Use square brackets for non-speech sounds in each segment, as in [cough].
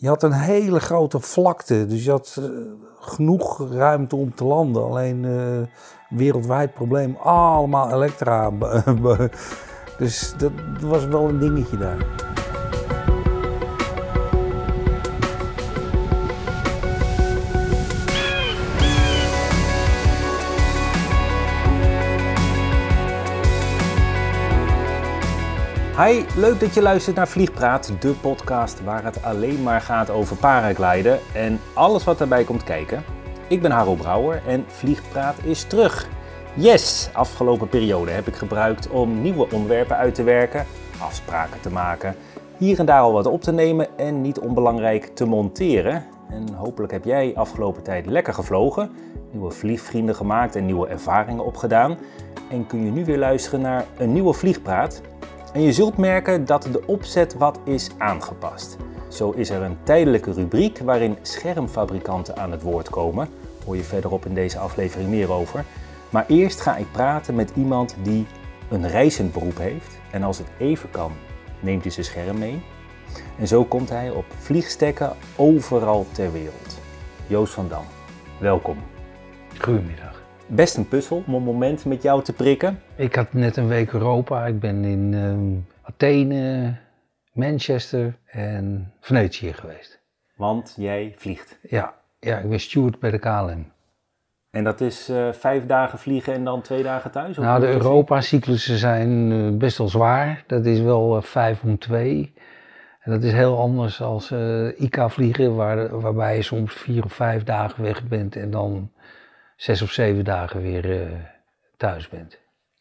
je had een hele grote vlakte. Dus je had eh, genoeg ruimte om te landen. Alleen eh, wereldwijd probleem, allemaal elektra. [laughs] dus dat was wel een dingetje daar. Hi, leuk dat je luistert naar Vliegpraat, de podcast waar het alleen maar gaat over paragliden en alles wat daarbij komt kijken. Ik ben Harold Brouwer en Vliegpraat is terug. Yes, afgelopen periode heb ik gebruikt om nieuwe onderwerpen uit te werken, afspraken te maken, hier en daar al wat op te nemen en niet onbelangrijk te monteren. En hopelijk heb jij afgelopen tijd lekker gevlogen, nieuwe vliegvrienden gemaakt en nieuwe ervaringen opgedaan. En kun je nu weer luisteren naar een nieuwe Vliegpraat en je zult merken dat de opzet wat is aangepast. Zo is er een tijdelijke rubriek waarin schermfabrikanten aan het woord komen. Hoor je verderop in deze aflevering meer over. Maar eerst ga ik praten met iemand die een reizend beroep heeft. En als het even kan, neemt hij zijn scherm mee. En zo komt hij op vliegstekken overal ter wereld. Joost van Dam, welkom. Goedemiddag best een puzzel om een moment met jou te prikken. Ik had net een week Europa. Ik ben in uh, Athene, Manchester en Venetië geweest. Want jij vliegt? Ja, ja ik ben steward bij de KLM. En dat is uh, vijf dagen vliegen en dan twee dagen thuis? Nou, de Europa-cyclussen zijn uh, best wel zwaar. Dat is wel uh, vijf om twee. En dat is heel anders dan ICA-vliegen, waar, waarbij je soms vier of vijf dagen weg bent en dan zes of zeven dagen weer uh, thuis bent.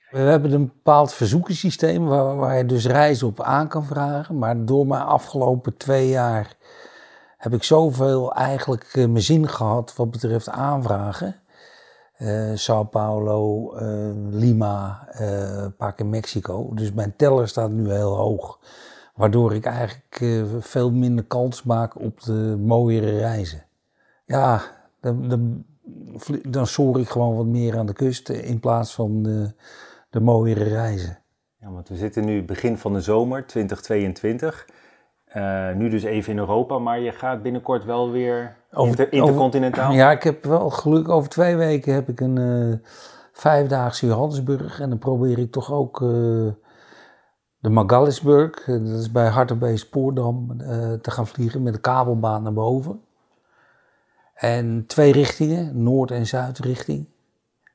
We hebben een bepaald verzoekensysteem waar, waar je dus reizen op aan kan vragen. Maar door mijn afgelopen twee jaar heb ik zoveel eigenlijk uh, mijn zin gehad wat betreft aanvragen. Uh, Sao Paulo, Lima, een paar keer Mexico. Dus mijn teller staat nu heel hoog. Waardoor ik eigenlijk veel minder kans maak op de mooiere reizen. Ja, de, dan soar ik gewoon wat meer aan de kust in plaats van de, de mooiere reizen. Ja, want we zitten nu begin van de zomer 2022. Uh, eh, nu dus even in Europa, maar je gaat binnenkort wel weer over, intercontinentaal? ja, ik heb wel geluk. Over twee weken heb ik een uh, vijfdaagse Johannesburg. En dan probeer ik toch ook uh, de Magalisburg, dat is bij Hartenbeest Spoordam, te gaan vliegen met de kabelbaan naar boven. En twee richtingen, noord- en zuidrichting.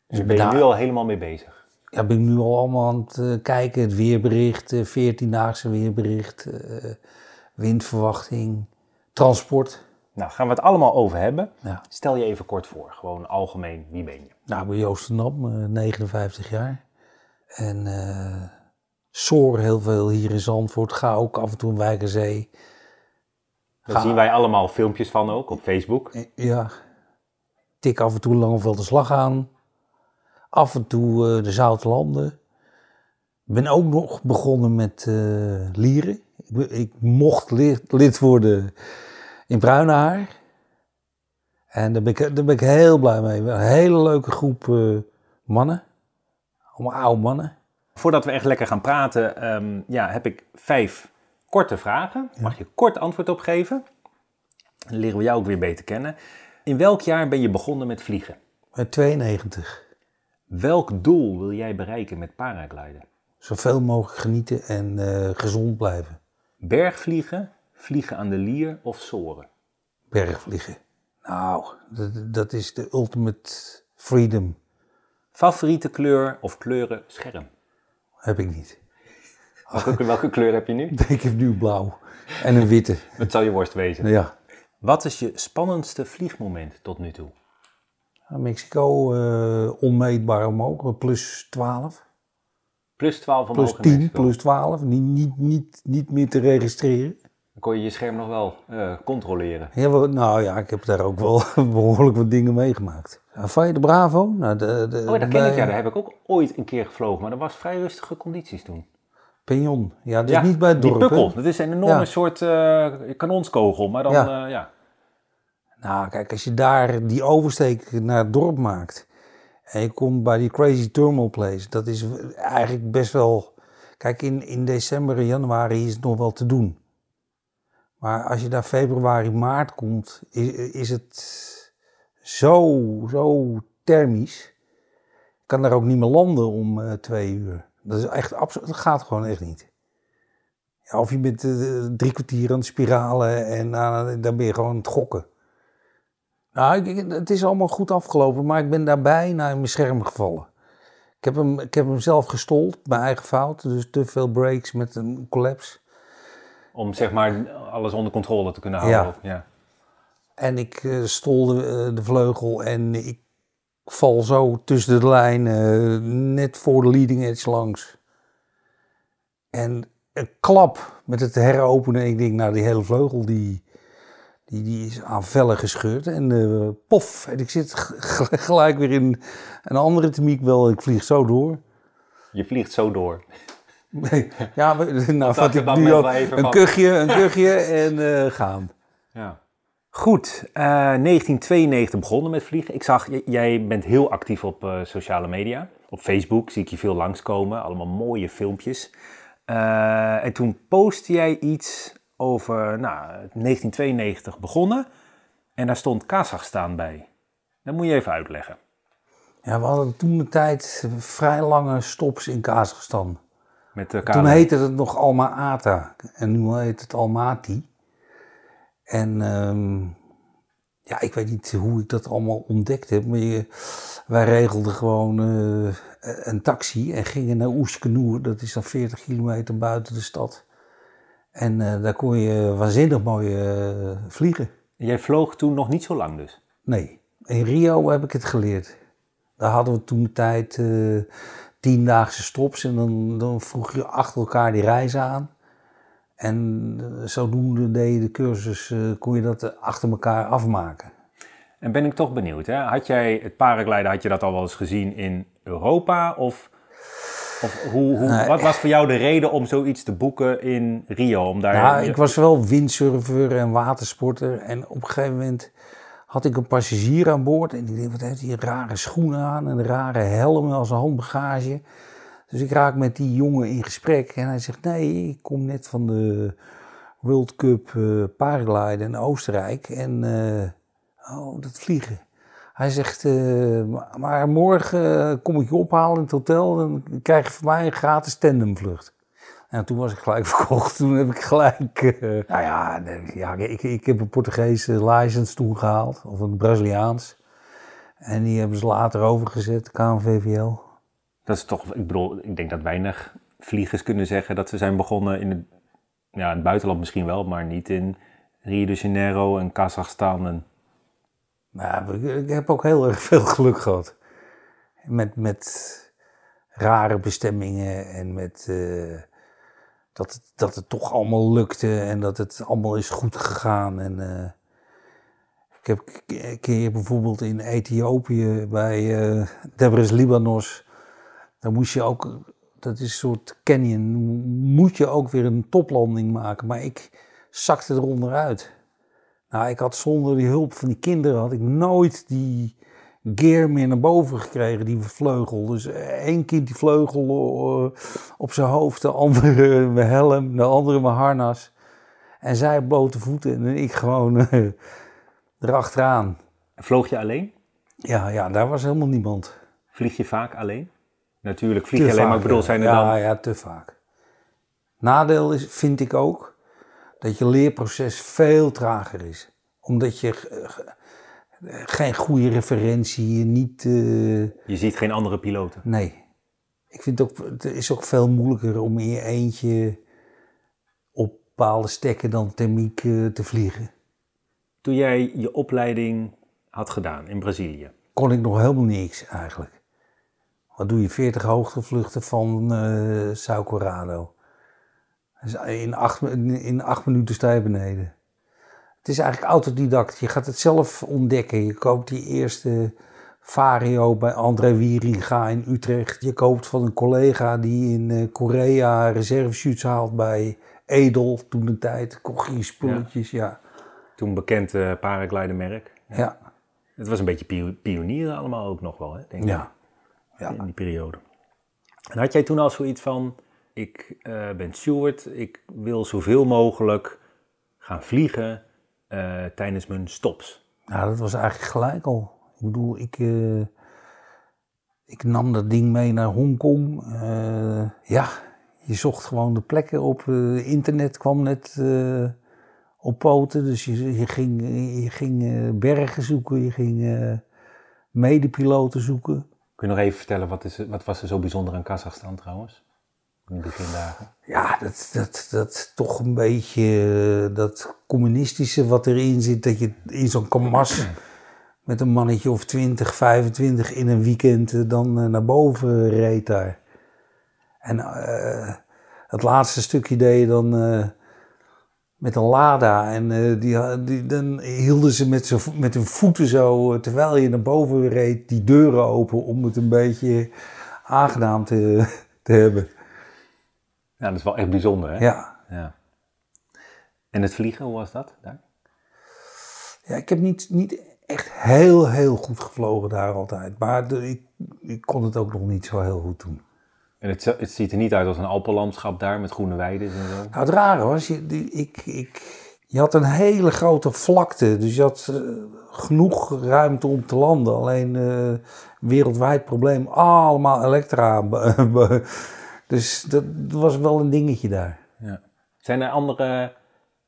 Dus, ben je nu al helemaal mee bezig? Ja, ben ik nu al allemaal aan het uh, kijken. Het weerbericht, uh, 14-daagse weerbericht, uh, windverwachting, transport. Nou, gaan we het allemaal over hebben. Ja. Stel je even kort voor, gewoon algemeen, wie ben je? Nou, ik ben Joost de Nam, 59 jaar. En soor heel veel hier in Zandvoort. Ga ook af en toe in Wijkerzee. Daar zien wij allemaal filmpjes van ook op Facebook. Ja. Tik af en toe Langeveld de Slag aan. Af en toe uh, de Zoutlanden. Ik ben ook nog begonnen met uh, lieren. Ik, ik, mocht lid, lid worden in Bruinaar. En daar ben, ik, daar ben ik heel blij mee. Een hele leuke groep uh, mannen. Allemaal oude mannen. Voordat we echt lekker gaan praten, um, ja, heb ik vijf korte vragen. Mag je kort antwoord op geven? Dan leren we jou ook weer beter kennen. In welk jaar ben je begonnen met vliegen? Bij 92. Welk doel wil jij bereiken met paragliden? Zoveel mogelijk genieten en uh, gezond blijven. Bergvliegen, vliegen aan de lier of soren? Bergvliegen. Nou, dat, dat is de ultimate freedom. Favoriete kleur of kleuren scherm? Heb ik niet. Welke, welke kleur heb je nu? [laughs] Ik heb nu blauw en een witte. Dat zou je worst wezen. Ja. Wat is je spannendste vliegmoment tot nu toe? Mexico uh, onmeetbaar omhoog, plus 12. Plus 12 omhoog Plus 10, plus 12, niet, niet, niet, niet meer te registreren. Dan kon je je scherm nog wel uh, controleren. Ja, nou ja, ik heb daar ook wel [laughs] behoorlijk wat dingen meegemaakt. Van je de Bravo? Nou, de, de, oh, dat ken ik ja, daar heb ik ook ooit een keer gevlogen, maar dat was vrij rustige condities toen. Pignon. Ja, dus niet bij het dorp. Die pukkel. Dat is een enorme soort uh, kanonskogel, maar dan, ja. Uh, ja. Nou, kijk, als je daar die oversteek naar het dorp maakt en je komt bij die Crazy Thermal Place, dat is eigenlijk best wel... Kijk, in, in december en januari is het nog wel te doen. Maar als je daar februari, maart komt, is, is het zo, zo thermisch. Ik kan daar ook niet meer landen om uh, twee uur. Dat is echt absoluut, dat gaat gewoon echt niet. Ja, of je bent uh, drie kwartier aan het spiralen en uh, dan ben je gewoon aan het gokken. Nou, ik, het is allemaal goed afgelopen, maar ik ben daarbij naar mijn scherm gevallen. Ik heb hem, ik heb hem zelf gestold, mijn eigen fout. Dus te veel breaks met een collapse. Om zeg maar alles onder controle te kunnen houden. Ja. ja. En ik uh, stolde de vleugel en ik val zo tussen de lijnen, net voor de leading edge langs. En een klap met het heropenen. Ik denk, nou, die hele vleugel die, die, die is aan vellen gescheurd. En uh, pof, en ik zit gelijk weer in een andere temiek wel. Ik vlieg zo door. Je vliegt zo door. ja, [laughs] nou vat ik nu ook een kuchje, een kuchje en uh, gaan. Ja. Goed, uh, eh, 1992 begonnen met vliegen. Ik zag, jij bent heel actief op uh, sociale media. Op Facebook zie ik je veel langskomen, allemaal mooie filmpjes. Uh, en toen postte jij iets over nou, 1992 begonnen en daar stond Kazachstan bij. Dat moet je even uitleggen. Ja, we hadden toen de tijd vrij lange stops in Kazachstan. Met de toen heette het nog Alma-Ata en nu heet het Almaty. En um, ja, ik weet niet hoe ik dat allemaal ontdekt heb, maar je, wij regelden gewoon uh, een taxi en gingen naar Oestkenoer. Dat is dan 40 kilometer buiten de stad. En uh, daar kon je waanzinnig mooi uh, vliegen. Jij vloog toen nog niet zo lang dus? Nee, in Rio heb ik het geleerd. Daar hadden we toen tijd tiendaagse stops en dan, dan vroeg je achter elkaar die reis aan. En eh, zodoende deed je de cursus, uh, kon je dat achter elkaar afmaken. En ben ik toch benieuwd, hè? had jij het paragliden, had je dat al wel eens gezien in Europa? Of, of hoe, hoe wat was voor jou de reden om zoiets te boeken in Rio? Om daar ja, ik was wel windsurfer en watersporter en op een gegeven moment had ik een passagier aan boord en die dacht, wat heeft hij rare schoenen aan en een rare helm als een handbagage. Dus ik raak met die jongen in gesprek en hij zegt, nee, ik kom net van de World Cup uh, paragliden in Oostenrijk en, uh, oh, dat vliegen. Hij zegt, uh, maar morgen kom ik je ophalen in het hotel en krijg je van mij een gratis tandemvlucht. En toen was ik gelijk [laughs] verkocht. Toen heb ik gelijk. Nou ja, ja ik, ik heb een Portugese license toen gehaald, of een Braziliaans. En die hebben ze later overgezet, KNVVL. Dat is toch, ik bedoel, ik denk dat weinig vliegers kunnen zeggen dat ze zijn begonnen in het, ja, in het buitenland misschien wel, maar niet in Rio de Janeiro en Kazachstan. En... Nou, ik heb ook heel erg veel geluk gehad. Met, met rare bestemmingen en met. Uh, dat het, dat het toch allemaal lukte en dat het allemaal is goed gegaan. En, uh, ik heb een keer bijvoorbeeld in Ethiopië bij uh, Debres Libanos, daar moest je ook, dat is een soort canyon, moet je ook weer een toplanding maken. Maar ik zakte eronder uit. Nou, ik had zonder die hulp van die kinderen, had ik nooit die gear meer naar boven gekregen, die vleugel. Dus één kind die vleugel eh, op zijn hoofd, de andere [laughs] mijn helm, de andere mijn harnas. En zij blote voeten en ik gewoon uh, erachteraan. Vloog je alleen? Ja, ja, daar was helemaal niemand. Vlieg je vaak alleen? Natuurlijk vlieg je alleen, maar ik bedoel, zijn er ja, dan... Ja, te vaak. Nadeel is, vind ik ook, dat je leerproces veel trager is. Omdat je geen goede referentie, niet... Uh... Je ziet geen andere piloten? Nee. Ik vind het ook, het is ook veel moeilijker om in je eentje op bepaalde stekken dan thermiek te vliegen. Toen jij je opleiding had gedaan in Brazilië? Kon ik nog helemaal niks eigenlijk. Wat doe je? 40 hoogtevluchten van uh, Sao Corrado. Dus in acht, in acht minuten sta je beneden. Het is eigenlijk autodidact. Je gaat het zelf ontdekken. Je koopt die eerste Vario bij André Wieringa in Utrecht. Je koopt van een collega die in uh, Korea reserveshoots haalt bij Edel toen de tijd. Kocht je spulletjes, ja. Toen bekend uh, paraglidermerk. Ja. ja. Het was een beetje pionieren allemaal ook nog wel, hè, denk ik. Ja. Ja. In die periode. En had jij toen al zoiets van, ik uh, ben steward, ik wil zoveel mogelijk gaan vliegen eh, tijdens mijn stops? Nou, dat was eigenlijk gelijk al. Ik bedoel, ik, eh, ik nam dat ding mee naar Hongkong. Eh, ja, je zocht gewoon de plekken op. eh, internet kwam net eh, op poten. Dus je, je ging, je ging eh, bergen zoeken, je ging eh, medepiloten zoeken. Kun je nog even vertellen, wat, is, wat was er zo bijzonder aan Kazachstan trouwens? In de begindagen. Ja, dat, dat, dat toch een beetje eh, dat communistische wat erin zit. Dat je in zo'n kamas met een mannetje of 20, 25 in een weekend eh, dan eh, naar boven reed daar. En eh, het laatste stukje deed je dan met een Lada. En eh, die, die, dan hielden ze met, met hun voeten zo, eh, terwijl je naar boven reed, die deuren open om het een beetje aangenaam te, te hebben. Ja, dat is wel echt bijzonder, hè? Ja. Ja. En het vliegen, hoe was dat daar? Ja, ik heb niet, niet echt heel, heel goed gevlogen daar altijd. Maar de- ik, ik kon het ook nog niet zo heel goed doen. En het, het ziet er niet uit als een Alpenlandschap daar met groene weiden en zo. Nou, het rare was, je, die, ik, ik, je had een hele grote vlakte. Dus je had eh, genoeg ruimte om te landen. Alleen eh, wereldwijd probleem, allemaal elektra. [laughs] dus dat was wel een dingetje daar. Ja. Zijn er andere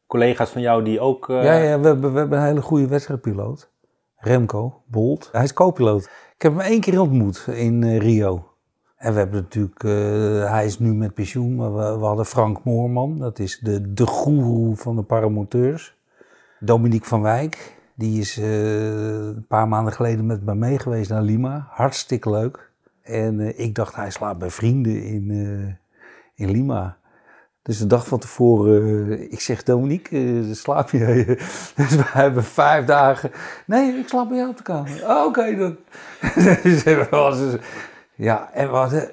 collega's van jou die ook... eh, Ja, ja we, hebben, we hebben een hele goede wedstrijdpiloot. Remco Bolt. Hij is co-piloot. Ik heb hem één keer ontmoet in Rio. En we hebben natuurlijk, eh, hij is nu met pensioen, maar we, hadden Frank Moorman. Dat is de, de goeroe van de paramoteurs. Dominique van Wijk, die is eh, een paar maanden geleden met me mee geweest naar Lima. Hartstikke leuk. En eh, ik dacht, hij slaapt bij vrienden in, in Lima. Dus de dag van tevoren, ik zeg Dominique, slaap je? [laughs] dus we hebben vijf dagen. Nee, ik slaap bij jou op de kamer. Oh, Oké, dan. het was [laughs] dus- ja, en we hadden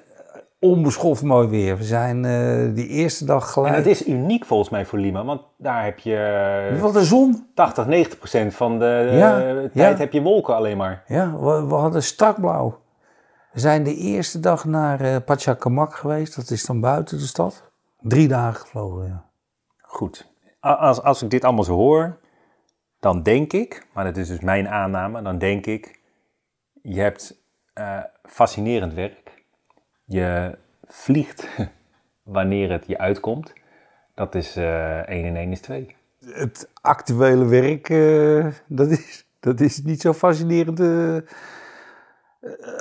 onbeschoft mooi weer. We zijn eh, die eerste dag En gelijk. het is uniek volgens mij voor Lima, want daar heb je Wat een zon. 80, 90 procent van de eh, tijd ja. heb je wolken alleen maar. Ja, we, we hadden strak blauw. We zijn de eerste dag naar eh Pachacamac geweest. Dat is dan buiten de stad. Drie dagen gevlogen, ja. Goed. Als, als ik dit allemaal zo hoor, dan denk ik, maar dat is dus mijn aanname, dan denk ik, je hebt eh, fascinerend werk. Je vliegt [laughs] wanneer het je uitkomt. Dat is eh 1 en 1 is 2. het actuele werk, eh, dat, is, dat is niet zo fascinerend eh,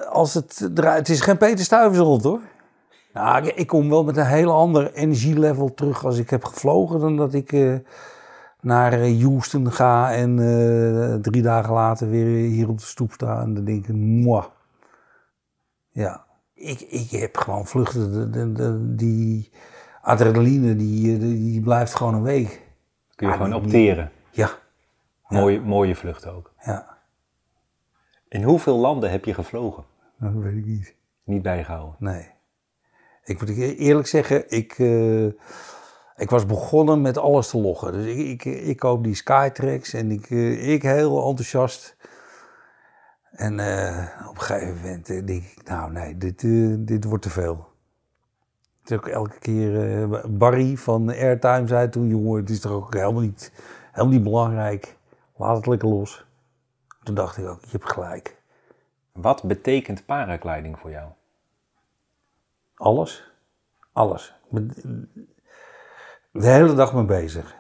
als het. Het is geen Peter Stuyvesant hoor. Nou, ik, kom wel met een heel ander energielevel terug als ik heb gevlogen dan dat ik naar Houston ga en drie dagen later weer hier op de stoep sta en dan denk ik, moi. Ja, ik, ik heb gewoon vluchten, de, de, de- die adrenaline die, eh, die, die blijft gewoon een week. Kun je Ah, gewoon opteren. Ja, Mooie, mooie vlucht ook. ja, In hoeveel landen heb je gevlogen? dat weet ik niet. Niet bijgehouden. Nee. Ik moet e- eerlijk zeggen, ik, eh, ik was begonnen met alles te loggen. Dus ik, ik, ik koop die Skytrax en ik, eh, ik heel enthousiast. En eh, op een gegeven moment eh, denk ik, nou nee, dit, eh, dit wordt te veel. Het is ook elke keer, Barry van Airtime zei toen, jongen, het is toch ook helemaal niet, helemaal niet belangrijk. Laat het lekker los. Toen dacht ik ook, je hebt gelijk. Wat betekent paragliding voor jou? Alles. Alles. De hele dag mee bezig.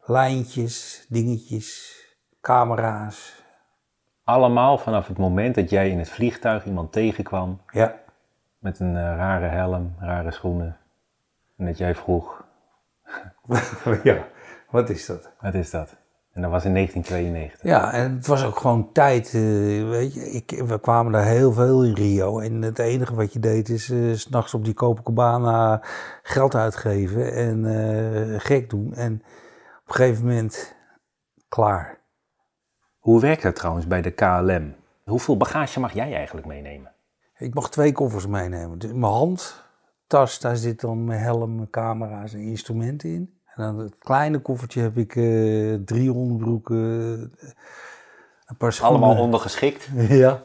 Lijntjes, dingetjes, camera's. Allemaal vanaf het moment dat jij in het vliegtuig iemand tegenkwam Ja, met een eh, rare helm, rare schoenen. En dat jij vroeg, [laughs] ja. Wat is dat? wat is dat? En dat was in 1992. Ja, en het was ook gewoon tijd. eh, weet je, ik, we kwamen daar heel veel in Rio. En het enige wat je deed is eh, s s'nachts op die Copacabana geld uitgeven en gek doen. En op een gegeven moment, klaar. Hoe werkt dat trouwens bij de KLM? Hoeveel bagage mag jij eigenlijk meenemen? Ik mag twee koffers meenemen. Dus mijn handtas, daar zit dan mijn helm, mijn camera's en instrumenten in. En dan het kleine koffertje heb ik eh drie onderbroeken, eh, een paar schoenen. Allemaal ondergeschikt. [laughs] Ja.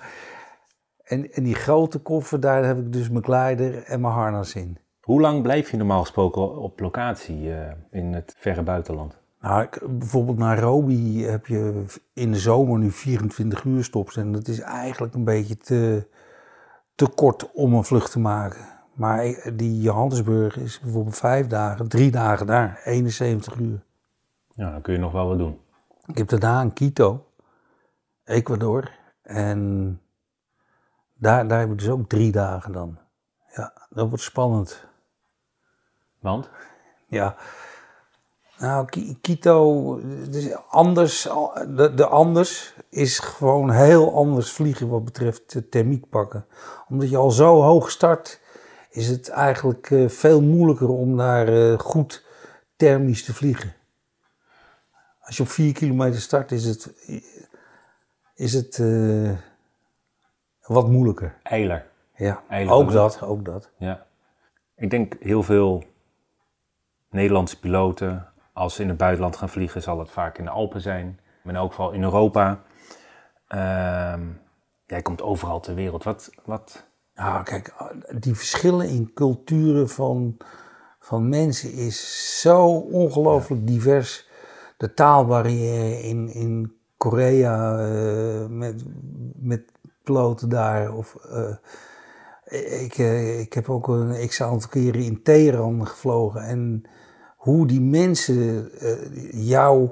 En, en die grote koffer, daar heb ik dus mijn kleider en mijn harnas in. Hoe lang blijf je normaal gesproken op locatie eh, in het verre buitenland? Nou, bijvoorbeeld Nairobi heb je in de zomer nu 24 uur stops. En dat is eigenlijk een beetje te, te kort om een vlucht te maken. Maar die Johannesburg is bijvoorbeeld vijf dagen, drie dagen daar, 71 uur. Ja, dan kun je nog wel wat doen. Ik heb daarna in Quito, Ecuador. En daar, daar heb ik dus ook drie dagen dan. Ja, dat wordt spannend. Want? Ja. Nou, Ki- Quito, het is anders. De, de anders is gewoon heel anders vliegen wat betreft thermiek pakken. Omdat je al zo hoog start, is het eigenlijk eh, veel moeilijker om daar eh, goed thermisch te vliegen. Als je op 4 kilometer start, is het, is het eh, wat moeilijker. Eiler. Ja, ook dat, ook dat. Ja. Ik denk heel veel Nederlandse piloten, als ze in het buitenland gaan vliegen, zal het vaak in de Alpen zijn. Maar in elk geval in Europa. Ehm, jij komt overal ter wereld. Wat, wat, Nou, kijk, die verschillen in culturen van, van mensen is zo ongelooflijk divers. De taalbarrière in, in Korea eh, met, met piloten daar. Of, eh, ik, eh, ik heb ook een x aantal keren in Teheran gevlogen. En hoe die mensen eh, jou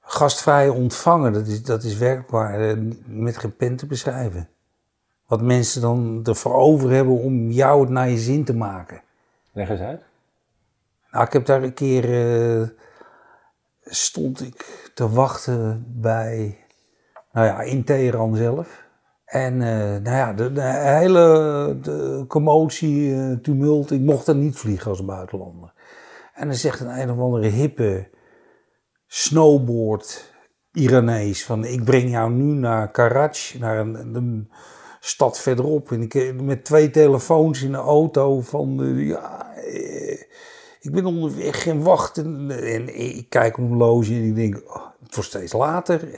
gastvrij ontvangen, dat is, dat is werkbaar eh, met geen pen te beschrijven. Wat mensen dan ervoor over hebben om jou het naar je zin te maken. leg eens uit. Nou, ik heb daar een keer. eh, stond ik te wachten bij. Nou ja, in Teheran zelf. En nou ja, de, de hele de commotie, tumult. Ik mocht er niet vliegen als buitenlander. En dan zegt een een of andere hippe snowboard Iranees van ik breng jou nu naar Karachi, naar een, een stad verderop. En ik eh, met twee telefoons in de auto van eh, ja, eh, ik ben onderweg en wacht. En, ik kijk op een horloge en ik denk, oh, het wordt steeds later.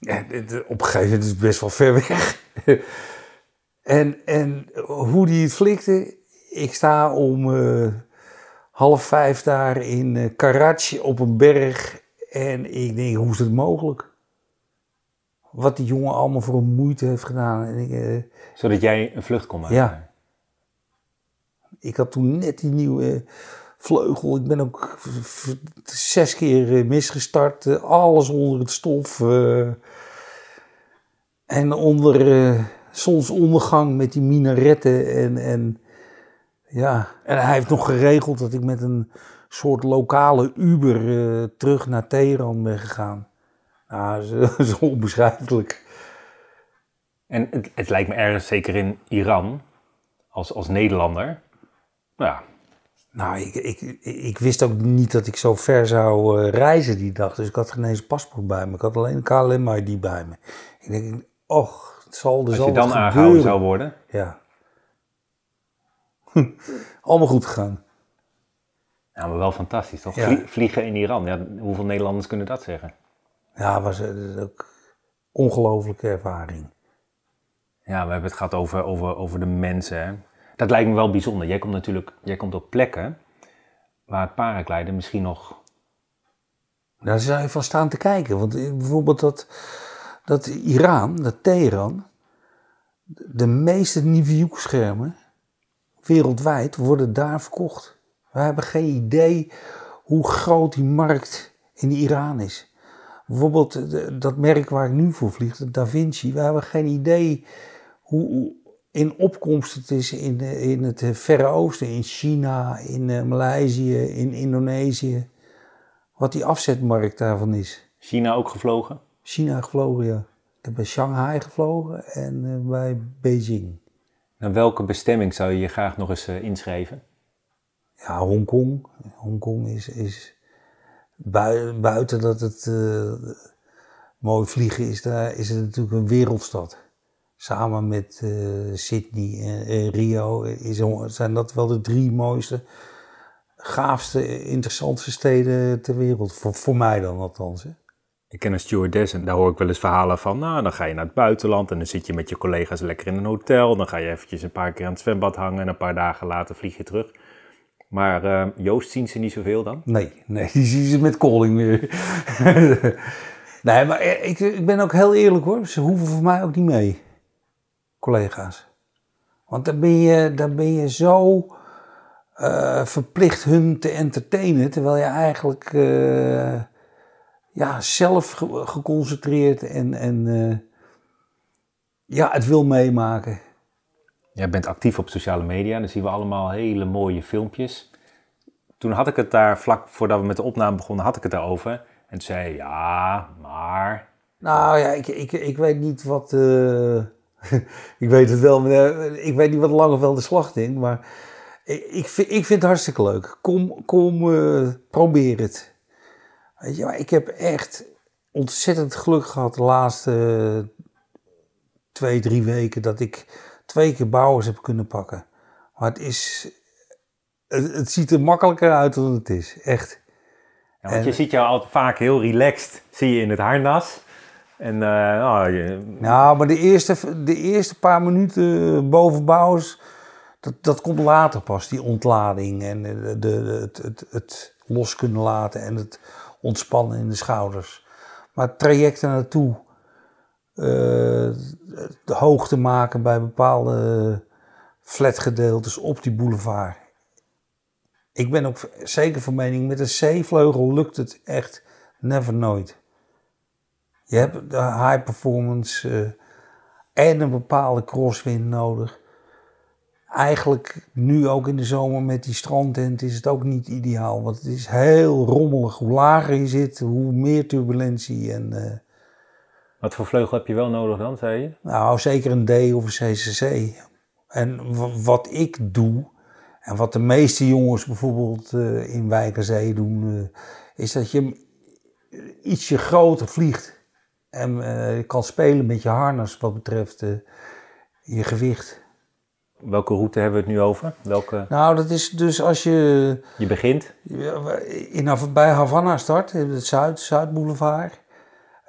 En, dit- op een gegeven moment is het best wel ver weg. [laughs] en, en hoe die het flikte, ik sta om half vijf daar in eh, Karachi op een berg. En ik denk, hoe is het mogelijk? Wat die jongen allemaal voor een moeite heeft gedaan. En ik, eh, Zodat jij een vlucht kon maken. Ja. Ik had toen net die nieuwe vleugel. Ik ben ook zes keer eh, misgestart. eh, Alles onder het stof. eh. en onder eh, zonsondergang met die minaretten. En, en, ja. en hij heeft nog geregeld dat ik met een soort lokale Uber eh, terug naar Teheran ben gegaan. Nou, [laughs] dat is onbeschrijfelijk. En het, het lijkt me ergens, zeker in Iran, als, als Nederlander. Nou ja, Nou, ik, ik, ik wist ook niet dat ik zo ver zou eh, reizen die dag. Dus ik had geen eens paspoort bij me. Ik had alleen een KLM-ID bij me. Ik denk, och, het zal er als zal je dan aangehouden zou worden. Ja. [laughs] Allemaal goed gegaan. Ja, maar wel fantastisch toch? Ja. Vliegen in Iran. Ja, hoeveel Nederlanders kunnen dat zeggen? Ja, was dat is ook een ongelofelijke ervaring. Ja, we hebben het gehad over, over, over de mensen. Hè. Dat lijkt me wel bijzonder. Jij komt natuurlijk jij komt op plekken waar het paragliden misschien nog... Daar zou je van staan te kijken. Want bijvoorbeeld dat, dat Iran, dat Teheran, de meeste Niviuk-schermen wereldwijd worden daar verkocht. We hebben geen idee hoe groot die markt in Iran is. Bijvoorbeeld eh, dat merk waar ik nu voor vlieg, de Da Vinci. We hebben geen idee hoe, in opkomst het is in, de- in het eh, Verre Oosten, in China, in eh, Maleisië, in Indonesië. Wat die afzetmarkt daarvan is. China ook gevlogen? China gevlogen, ja. Ik heb bij Shanghai gevlogen en eh, bij Beijing. Naar welke bestemming zou je je graag nog eens eh, inschrijven? Ja, Hongkong. Hongkong is, is bui- buiten dat het eh, mooi vliegen is, daar is het natuurlijk een wereldstad. Samen met eh, Sydney en, en Rio is, zijn dat wel de drie mooiste, gaafste, interessantste steden ter wereld. Voor, voor mij dan althans. Hè. Ik ken een stewardess en daar hoor ik wel eens verhalen van. Nou, dan ga je naar het buitenland en dan zit je met je collega's lekker in een hotel. Dan ga je eventjes een paar keer aan het zwembad hangen en een paar dagen later vlieg je terug. Maar uh, Joost zien ze niet zoveel dan? Nee, nee [laughs] die zien ze met calling weer. [laughs] nee, maar ik, ik ben ook heel eerlijk hoor. Ze hoeven voor mij ook niet mee, collega's. Want dan ben je, dan ben je zo uh, verplicht hun te entertainen, terwijl je eigenlijk uh, ja, zelf geconcentreerd en, en uh, ja, het wil meemaken. Jij bent actief op sociale media, dan zien we allemaal hele mooie filmpjes. Toen had ik het daar, vlak voordat we met de opname begonnen, had ik het daarover. En toen zei je, ja, maar... Nou ja, ik, ik, ik weet niet wat... [laughs] ik weet het wel, maar ik weet niet wat Langeveld de slacht in, maar ik, vind, ik vind het hartstikke leuk. Kom, kom uh, probeer het. Weet je, maar ik heb echt ontzettend geluk gehad de laatste twee, drie weken dat ik twee keer bouwers heb kunnen pakken. Maar het is, het, ziet er makkelijker uit dan het is, echt. Ja, want je ziet jou altijd vaak heel relaxed, zie je in het harnas. En, uh, oh, je... Nou, maar de eerste, de eerste paar minuten boven bouwers dat, dat komt later pas, die ontlading en de, de, het, het, het los kunnen laten en het ontspannen in de schouders. Maar het traject er naartoe, uh, de hoogte maken bij bepaalde flatgedeeltes op die boulevard. Ik ben ook zeker van mening, met een C-vleugel lukt het echt never nooit. Je hebt high performance uh, en een bepaalde crosswind nodig eigenlijk nu ook in de zomer met die strandtent is het ook niet ideaal. Want het is heel rommelig. Hoe lager je zit, hoe meer turbulentie. En, uh, Wat voor vleugel heb je wel nodig dan, zei je? Nou, zeker een D of een CCC. En wat ik doe, en wat de meeste jongens bijvoorbeeld uh, in Wijkerzee doen, uh, is dat je ietsje groter vliegt. En kan spelen met je harnas wat betreft je gewicht. Welke route hebben we het nu over? Welke... Nou, dat is dus als je... Je begint? In, bij Havana start, het Zuid, Zuidboulevard.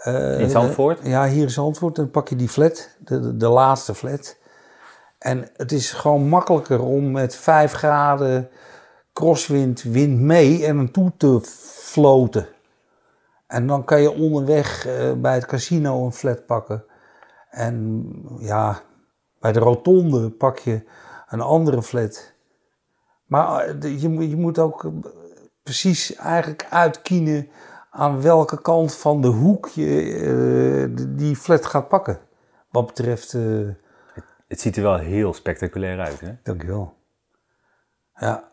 Uh, in Zandvoort? Ja, hier in Zandvoort. Dan pak je die flat, de, de, laatste flat. En het is gewoon makkelijker om met 5 graden crosswind, wind mee en een toe te floten. En dan kan je onderweg uh, bij het casino een flat pakken. En ja, bij de rotonde pak je een andere flat. Maar eh, je, je moet ook eh, precies eigenlijk uitkiezen aan welke kant van de hoek je uh, die flat gaat pakken. Wat betreft... Uh, het, het, ziet er wel heel spectaculair uit, hè? Dankjewel. Ja.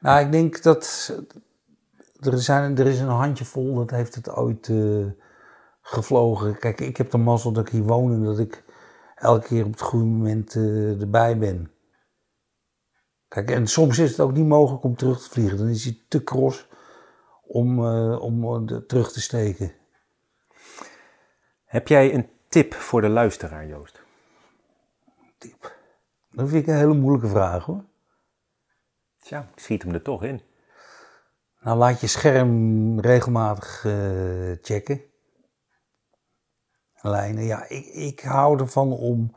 Nou, ik denk dat... Er, zijn, er is een handjevol dat heeft het ooit uh, gevlogen. Kijk, ik heb de mazzel dat ik hier woon en dat ik elke keer op het goede moment uh, erbij ben. Kijk, en soms is het ook niet mogelijk om terug te vliegen. Dan is hij te cross om, uh, om uh, terug te steken. Heb jij een tip voor de luisteraar, Joost? Tip? Dat vind ik een hele moeilijke vraag hoor. Tja, ik schiet hem er toch in. Nou, laat je scherm regelmatig checken lijnen. Ja, ik, ik hou ervan om.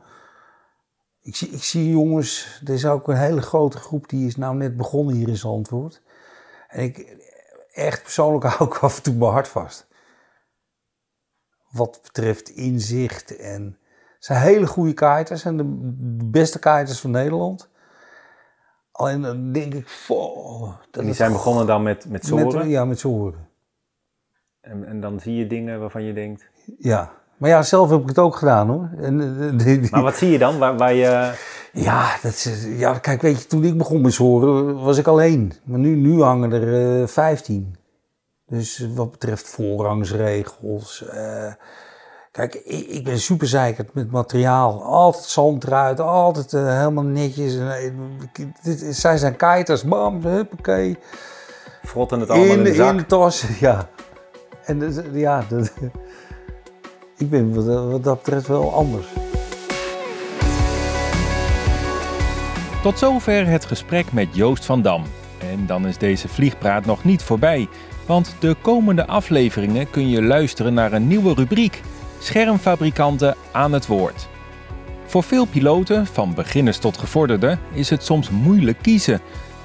Ik zie, ik zie jongens, er is ook een hele grote groep die is nou net begonnen hier in Zandvoort. En ik, echt persoonlijk [laughs] hou ik af en toe mijn hart vast. Wat betreft inzicht en. zijn hele goede kaarters en de beste kaarters van Nederland. Alleen dan denk ik, oh, die zijn begonnen dan met, met zoren? ja, met zoren. En, en dan zie je dingen waarvan je denkt... Ja, maar ja, zelf heb ik het ook gedaan hoor. En, eh, Maar wat zie je dan? Waar, waar je... Ja, dat ja, kijk, weet je, toen ik begon met horen was ik alleen. Maar nu, nu hangen er uh, eh, 15. Dus wat betreft voorrangsregels. Uh, kijk, ik, ik, ben super zeikerd met materiaal. Altijd zand eruit, altijd uh, helemaal netjes. dit, zij zijn kiters, bam, huppakee. Frotten het allemaal in, in de zak. In de tas, [laughs] ja. En ja, dat ik ben wat, dat betreft wel anders. Tot zover het gesprek met Joost van Dam. En dan is deze vliegpraat nog niet voorbij, want de komende afleveringen kun je luisteren naar een nieuwe rubriek: Schermfabrikanten aan het woord. Voor veel piloten, van beginners tot gevorderden, is het soms moeilijk kiezen.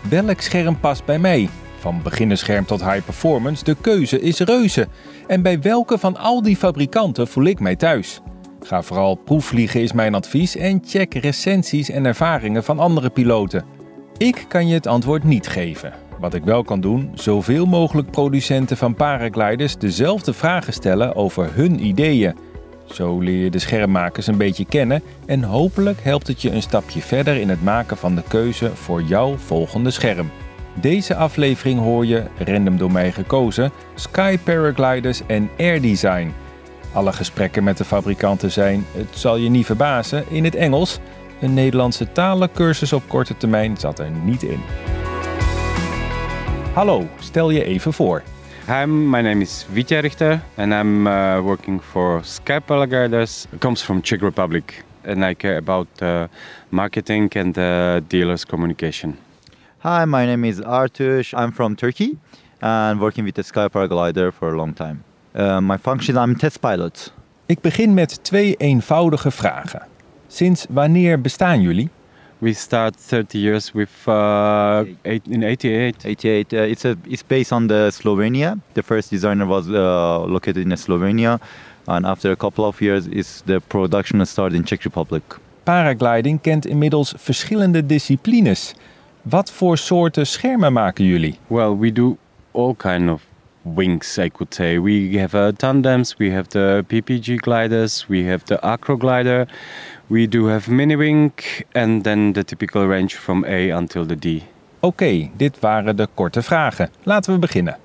Welk scherm past bij mij? Van beginnerscherm tot high performance, de keuze is reuze. En bij welke van al die fabrikanten voel ik mij thuis? Ga vooral proefvliegen is mijn advies en check recensies en ervaringen van andere piloten. Ik kan je het antwoord niet geven. Wat ik wel kan doen, zoveel mogelijk producenten van paragliders dezelfde vragen stellen over hun ideeën. Zo leer je de schermmakers een beetje kennen en hopelijk helpt het je een stapje verder in het maken van de keuze voor jouw volgende scherm. Deze aflevering hoor je, random door mij gekozen, Sky Paragliders en Air Design. Alle gesprekken met de fabrikanten zijn, het zal je niet verbazen, in het Engels. Een Nederlandse talencursus op korte termijn zat er niet in. Hallo, stel je even voor. Hi, my name is Vitya Richter and I'm uh, working for Sky Paragliders. It comes from Czech Republic and I care about uh, marketing and uh, dealers communication. Hi, my name is Artush. I'm from Turkey and working with the Sky Paraglider for a long time. Uh, my function, I'm test pilot. Ik begin met twee eenvoudige vragen. Sinds wanneer bestaan jullie? We start 30 years with uh, eight, in 88. 88. Uh, it's a it's based on the Slovenia. The first designer was uh, located in Slovenia, and after a couple of years, is the production started in Czech Republic. Paragliding kent inmiddels verschillende disciplines. Wat voor soorten schermen maken jullie? Well, we do all kind of wings, I could say. We have uh, tandems, we have the PPG gliders, we have the acro glider, we do have mini wing, and then the typical range from A until the D. Oké, dit waren de korte vragen. Laten we beginnen.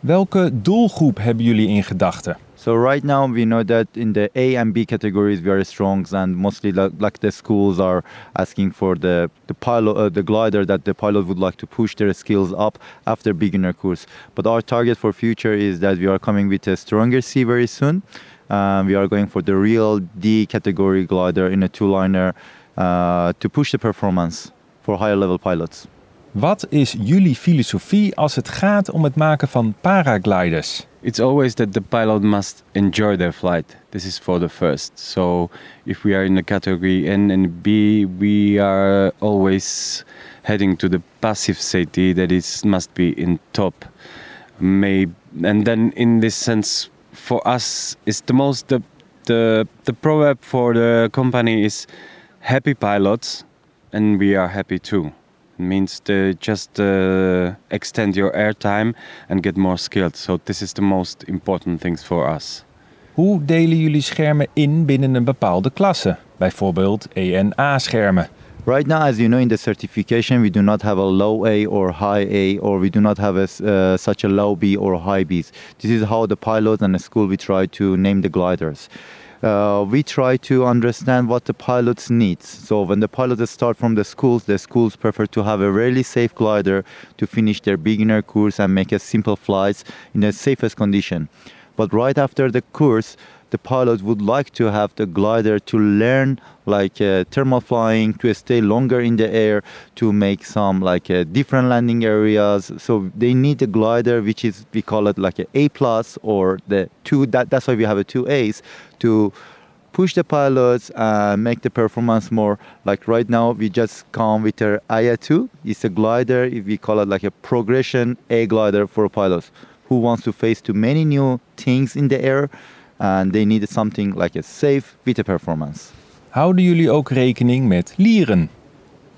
Welke doelgroep hebben jullie in gedachten? So right now we know that in the A and B categories we are strong, and mostly like, the schools are asking for the the pilot, uh, the glider that the pilot would like to push their skills up after beginner course. But our target for future is that we are coming with a stronger C very soon. Um, we are going for the real D category glider in a two-liner uh, to push the performance for higher level pilots. Wat is jullie filosofie als het gaat om het maken van paragliders? It's always that the pilot must enjoy their flight. This is for the first. So if we are in the category N and B, we are always heading to the passive safety that is must be in top. May and then in this sense, for us, is the most the the the proverb for the company is happy pilots, and we are happy too. It means to just uh, extend your airtime and get more skilled. So this is the most important things for us. Hoe delen jullie schermen in binnen een bepaalde klasse? Bijvoorbeeld ENA-schermen. Right now, as you know, in the certification, we do not have a low A or high A, or we do not have a, uh, such a low B or high Bs. This is how the pilots and the school we try to name the gliders. Uh, we try to understand what the pilots need. So when the pilots start from the schools, the schools prefer to have a really safe glider to finish their beginner course and make a simple flights in the safest condition. But right after the course, the pilot would like to have the glider to learn like uh, thermal flying to stay longer in the air to make some like uh, different landing areas so they need a glider which is we call it like a a plus or the two that, that's why we have a two a's to push the pilots and make the performance more like right now we just come with our aya 2 it's a glider if we call it like a progression a glider for pilots who wants to face too many new things in the air and they needed something like a safe with a performance. Houden jullie ook rekening met lieren?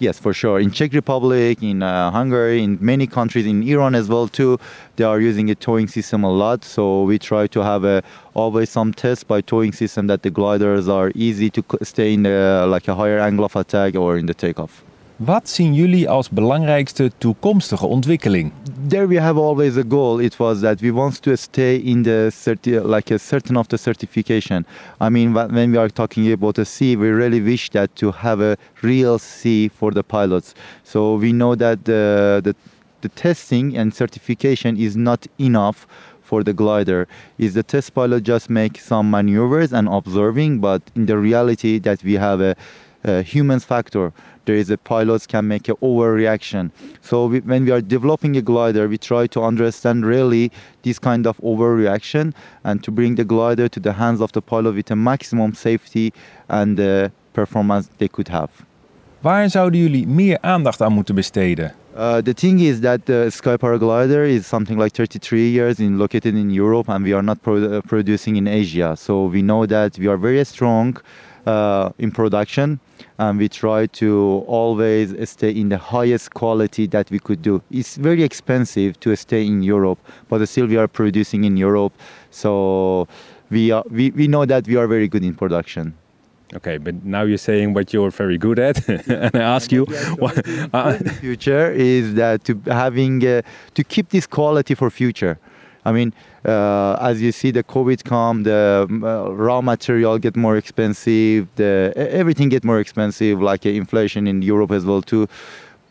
Yes, for sure. In Czech Republic, in uh, Hungary, in many countries, in Iran as well too, they are using a towing system a lot. So we try to have a, always some test by towing system that the gliders are easy to stay in the, like a higher angle of attack or in the takeoff. Wat zien jullie als belangrijkste toekomstige ontwikkeling? There we have always a goal. It was that we want to stay in the certi- like a certain of the certification. I mean, when we are talking about a C, we really wish that to have a real C for the pilots. So we know that the the, the testing and certification is not enough for the glider is the test pilot just make some maneuvers and observing but in the reality that we have a, a human factor there is a pilots can make an overreaction. So we, when we are developing a glider, we try to understand really this kind of overreaction and to bring the glider to the hands of the pilot with a maximum safety and uh, performance they could have. Waar zouden jullie meer aandacht aan moeten besteden? Uh, the thing is that the Sky Paraglider is something like 33 years in located in Europe, and we are not pro- uh, producing in Asia. So we know that we are very strong uh, in production, and we try to always stay in the highest quality that we could do. It's very expensive to stay in Europe, but still we are producing in Europe. So we are we, we know that we are very good in production. Okay, but now you're saying what you're very good at, [laughs] and I ask you, what, uh, the future is that to having uh, to keep this quality for future. I mean, uh, as you see, the COVID come, the uh, raw material get more expensive, the everything get more expensive, like uh, inflation in Europe as well too.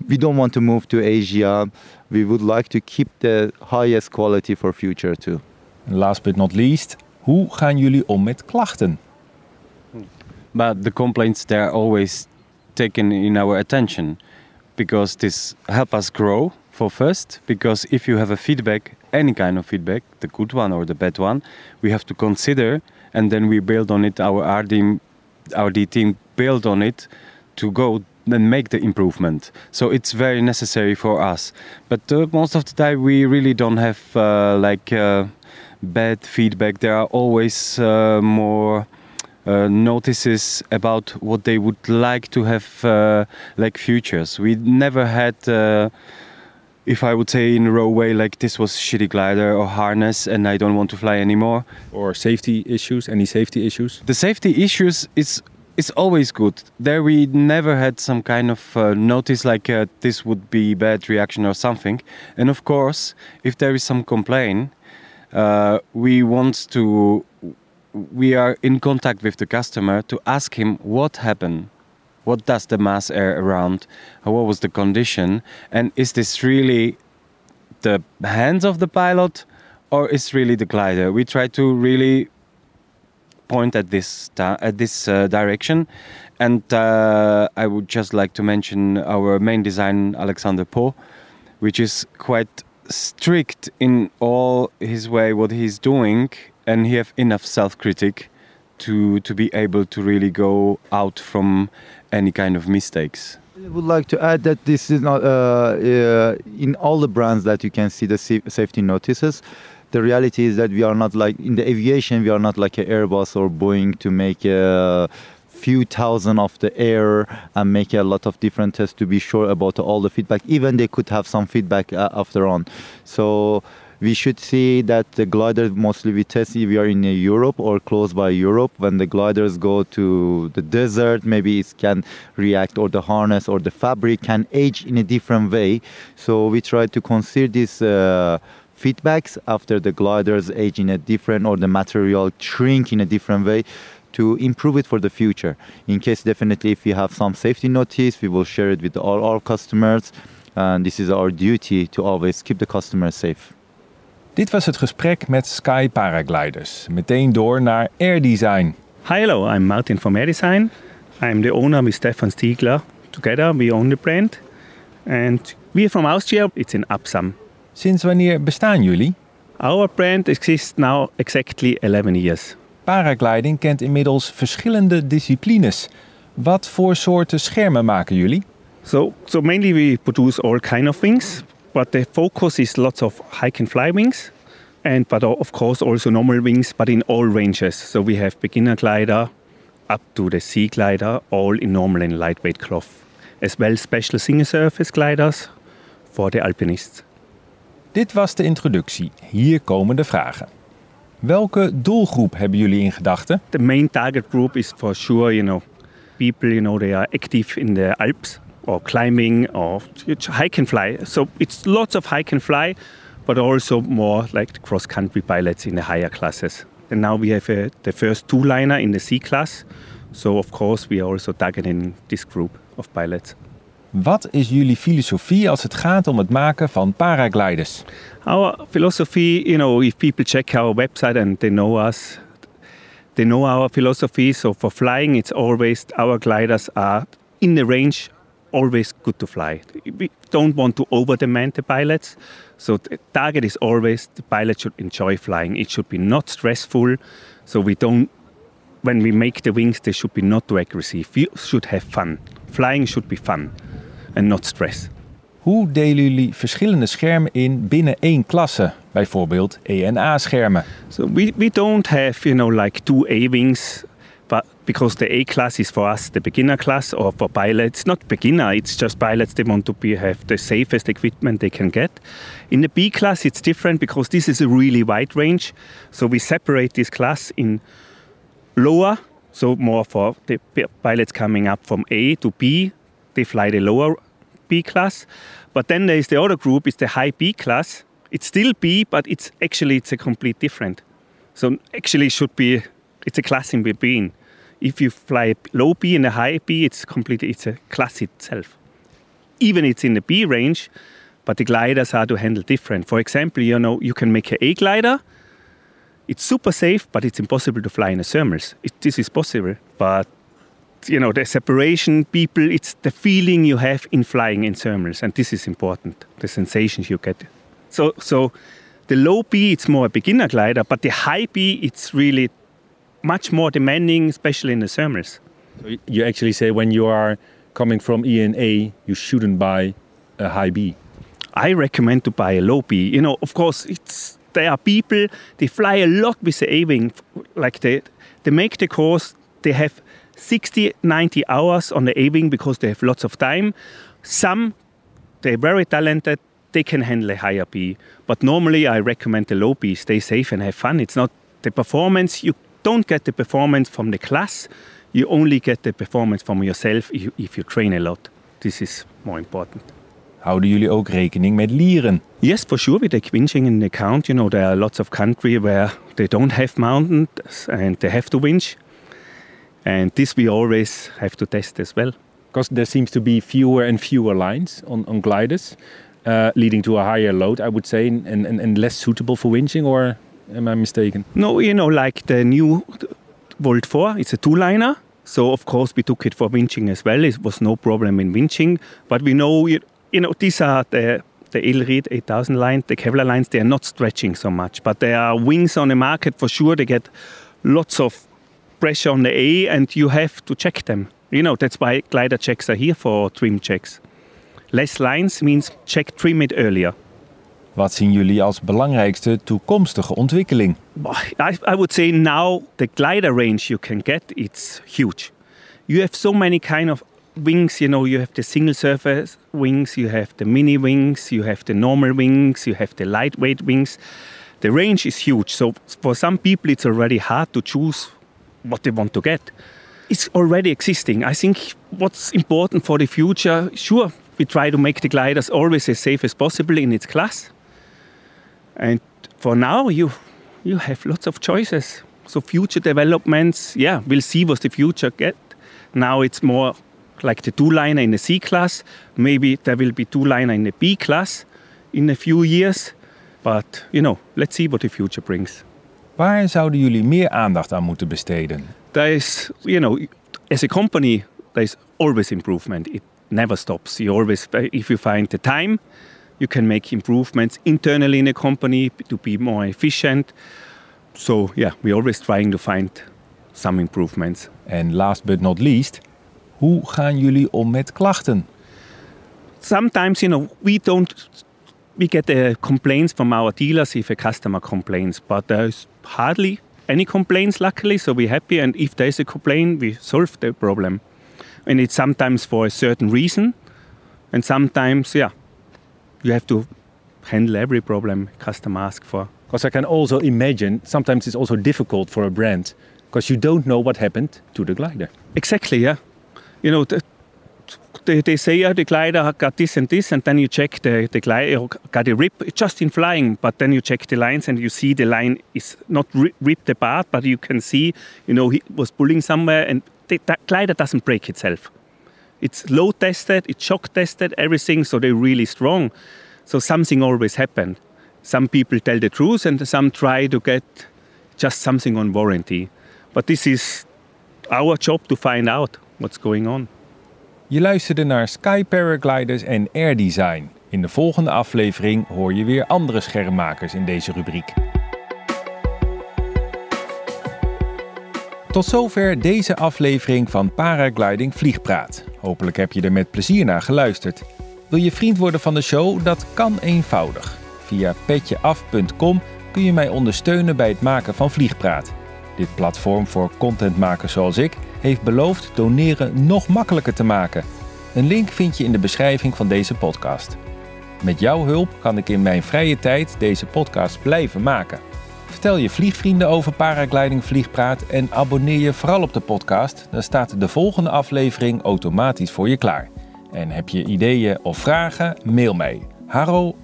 We don't want to move to Asia. We would like to keep the highest quality for future too. last but not least, hoe gaan jullie om met klachten? but the complaints they're always taken in our attention because this help us grow for first because if you have a feedback any kind of feedback the good one or the bad one we have to consider and then we build on it our rd our D team build on it to go and make the improvement. So it's very necessary for us. But uh, most of the time we really don't have uh, like uh, bad feedback. There are always uh, more uh, notices about what they would like to have uh, like futures. We never had, if I would say in a row way, like this was shitty glider or harness and I don't want to fly anymore. Or safety issues, any safety issues? The safety issues is is always good. There we never had some kind of uh, notice like uh, this would be bad reaction or something. And of course, if there is some complaint, uh, we want to we are in contact with the customer to ask him what happened what does the mass air around? What was the condition? And is this really the hands of the pilot or is really the glider? We try to really point at this at this uh, direction. And uh, i would just like to mention our main design alexander poe which is quite strict in all his way what he's doing and he have enough self-critic to to be able to really go out from any kind of mistakes I would like to add that this is not uh, uh, in all the brands that you can see the safety notices. The reality is that we are not like in the aviation. We are not like Airbus or Boeing to make a few thousand of the air and make a lot of different tests to be sure about all the feedback. Even they could have some feedback uh, after on. So we should see that the gliders mostly we test if we are in Europe or close by Europe. When the gliders go to the desert, maybe it can react or the harness or the fabric can age in a different way. So we try to consider these uh, feedbacks after the gliders age in a different or the material shrink in a different way to improve it for the future. In case definitely if we have some safety notice, we will share it with all our customers. And this is our duty to always keep the customer safe. Dit was het gesprek met Sky Paragliders. Meteen door naar Air Design. Hi, hello, I'm Martin from Design. I'm the owner with Stefan Stiegler. Together, we own the brand. And we are from Austria, it's in Absam. Sinds wanneer bestaan jullie? Our brand exists now exactly 11 years. Paragliding kent inmiddels verschillende disciplines. Wat voor soorten schermen maken jullie? So, so mainly we produce all kind of wings, but the focus is lots of hike and fly wings, and but of course also normal wings, but in all ranges. So we have beginner glider up to the sea glider, all in normal and lightweight cloth, as well special single surface gliders for the alpinists. Dit was de introductie. Hier komen de vragen. Welke doelgroep hebben jullie in gedachten? The main target group is for sure, you know, people, you know, they are active in the Alps or climbing or hike and fly. So it's lots of hike and fly, but also more like cross-country pilots in the higher classes. And now we have uh, the first two-liner in the C class. So of course we are also targeting this group of pilots. Wat is jullie filosofie als het gaat om het maken van paragliders? Our philosophy, you know, if people check our website and they know us, they know our philosophy. So for flying, it's always our gliders are in the range, always good to fly. We don't want to over-demand the pilots. So the target is always the pilot should enjoy flying. It should be not stressful. So we don't, when we make the wings, they should be not too aggressive. We should have fun. Flying should be fun and not stress. Hoe delen jullie verschillende schermen in binnen één klasse? Bijvoorbeeld ENA-schermen. So we, we don't have, you know, like two A-wings, because the A class is for us the beginner class or for pilots, not beginner, it's just pilots, they want to be, have the safest equipment they can get. In the B class, it's different because this is a really wide range. So we separate this class in lower, so more for the pilots coming up from A to B, they fly the lower B class. But then there is the other group, it's the high B class. It's still B, but it's actually it's a complete different. So actually it should be it's a class in between. If you fly a low B and a high B, it's completely it's a class itself. Even it's in the B range, but the gliders are to handle different. For example, you know you can make a A glider. It's super safe, but it's impossible to fly in a thermals. It, this is possible, but you know the separation people it's the feeling you have in flying in thermals and this is important the sensations you get so so the low b it's more a beginner glider but the high b it's really much more demanding especially in the thermals so you actually say when you are coming from e and a you shouldn't buy a high b i recommend to buy a low b you know of course it's there are people they fly a lot with the a-wing like they they make the course they have 60, 90 hours on the A-wing because they have lots of time. Some, they're very talented, they can handle a higher B. But normally I recommend the low B, stay safe and have fun. It's not the performance, you don't get the performance from the class, you only get the performance from yourself if you, if you train a lot. This is more important. Houden jullie ook rekening met lieren? Yes, for sure. We take winching in account. You know, there are lots of countries where they don't have mountains and they have to winch. And this we always have to test as well. Because there seems to be fewer and fewer lines on, on gliders, uh, leading to a higher load, I would say, and, and, and less suitable for winching, or am I mistaken? No, you know, like the new Volt 4, it's a two-liner. So, of course, we took it for winching as well. It was no problem in winching. But we know, you know, these are the the Elreed 8000 line, the Kevlar lines, they are not stretching so much. But there are wings on the market for sure. They get lots of pressure on the A and you have to check them. You know, that's why glider checks are here for trim checks. Less lines means check trim it earlier. Wat zien jullie als belangrijkste toekomstige ontwikkeling? I, I would say now the glider range you can get it's huge. You have so many kind of wings, you know, you have the single surface wings, you have the mini wings, you have the normal wings, you have the lightweight wings. The range is huge. So for some people it's already hard to choose what they want to get. It's already existing. I think what's important for the future, sure, we try to make the gliders always as safe as possible in its class. And for now, you you have lots of choices. So future developments, yeah, we'll see what the future get. Now it's more like the two-liner in the C class. Maybe there will be two-liner in the B class in a few years. But, you know, let's see what the future brings. Waar zouden jullie meer aandacht aan moeten besteden? There is, you know, as a company, there's always improvement. It never stops. You always, if you find the time, you can make improvements internally in a company to be more efficient. So yeah, we're always trying to find some improvements. And last but not least, hoe gaan jullie om met klachten? Sometimes, you know, we don't we get the complaints from our dealers if a customer complains, but there's hardly any complaints, luckily, so we're happy. And if there's a complaint, we solve the problem. And it's sometimes for a certain reason, and sometimes, yeah, you have to handle every problem customer asks for. Because I can also imagine sometimes it's also difficult for a brand because you don't know what happened to the glider. Exactly, yeah. You know, the, they, they say, yeah, the glider got this and this, and then you check the, the glider oh, got a rip just in flying, but then you check the lines and you see the line is not ri- ripped apart, but you can see, you know, he was pulling somewhere, and the, that glider doesn't break itself. It's load tested, it's shock tested, everything, so they're really strong. So something always happened. Some people tell the truth, and some try to get just something on warranty. But this is our job to find out what's going on. Je luisterde naar Sky Paragliders en Air Design. In de volgende aflevering hoor je weer andere schermmakers in deze rubriek. Tot zover deze aflevering van Paragliding Vliegpraat. Hopelijk heb je er met plezier naar geluisterd. Wil je vriend worden van de show? Dat kan eenvoudig. Via petjeaf.com kun je mij ondersteunen bij het maken van Vliegpraat. Dit platform voor contentmakers zoals ik heeft beloofd doneren nog makkelijker te maken. Een link vind je in de beschrijving van deze podcast. Met jouw hulp kan ik in mijn vrije tijd deze podcast blijven maken. Vertel je vliegvrienden over paragliding vliegpraat en abonneer je vooral op de podcast. Dan staat de volgende aflevering automatisch voor je klaar. En heb je ideeën of vragen? Mail mij. Harro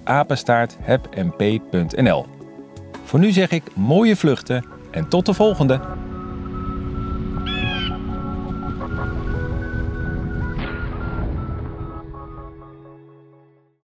Voor nu zeg ik mooie vluchten en tot de volgende!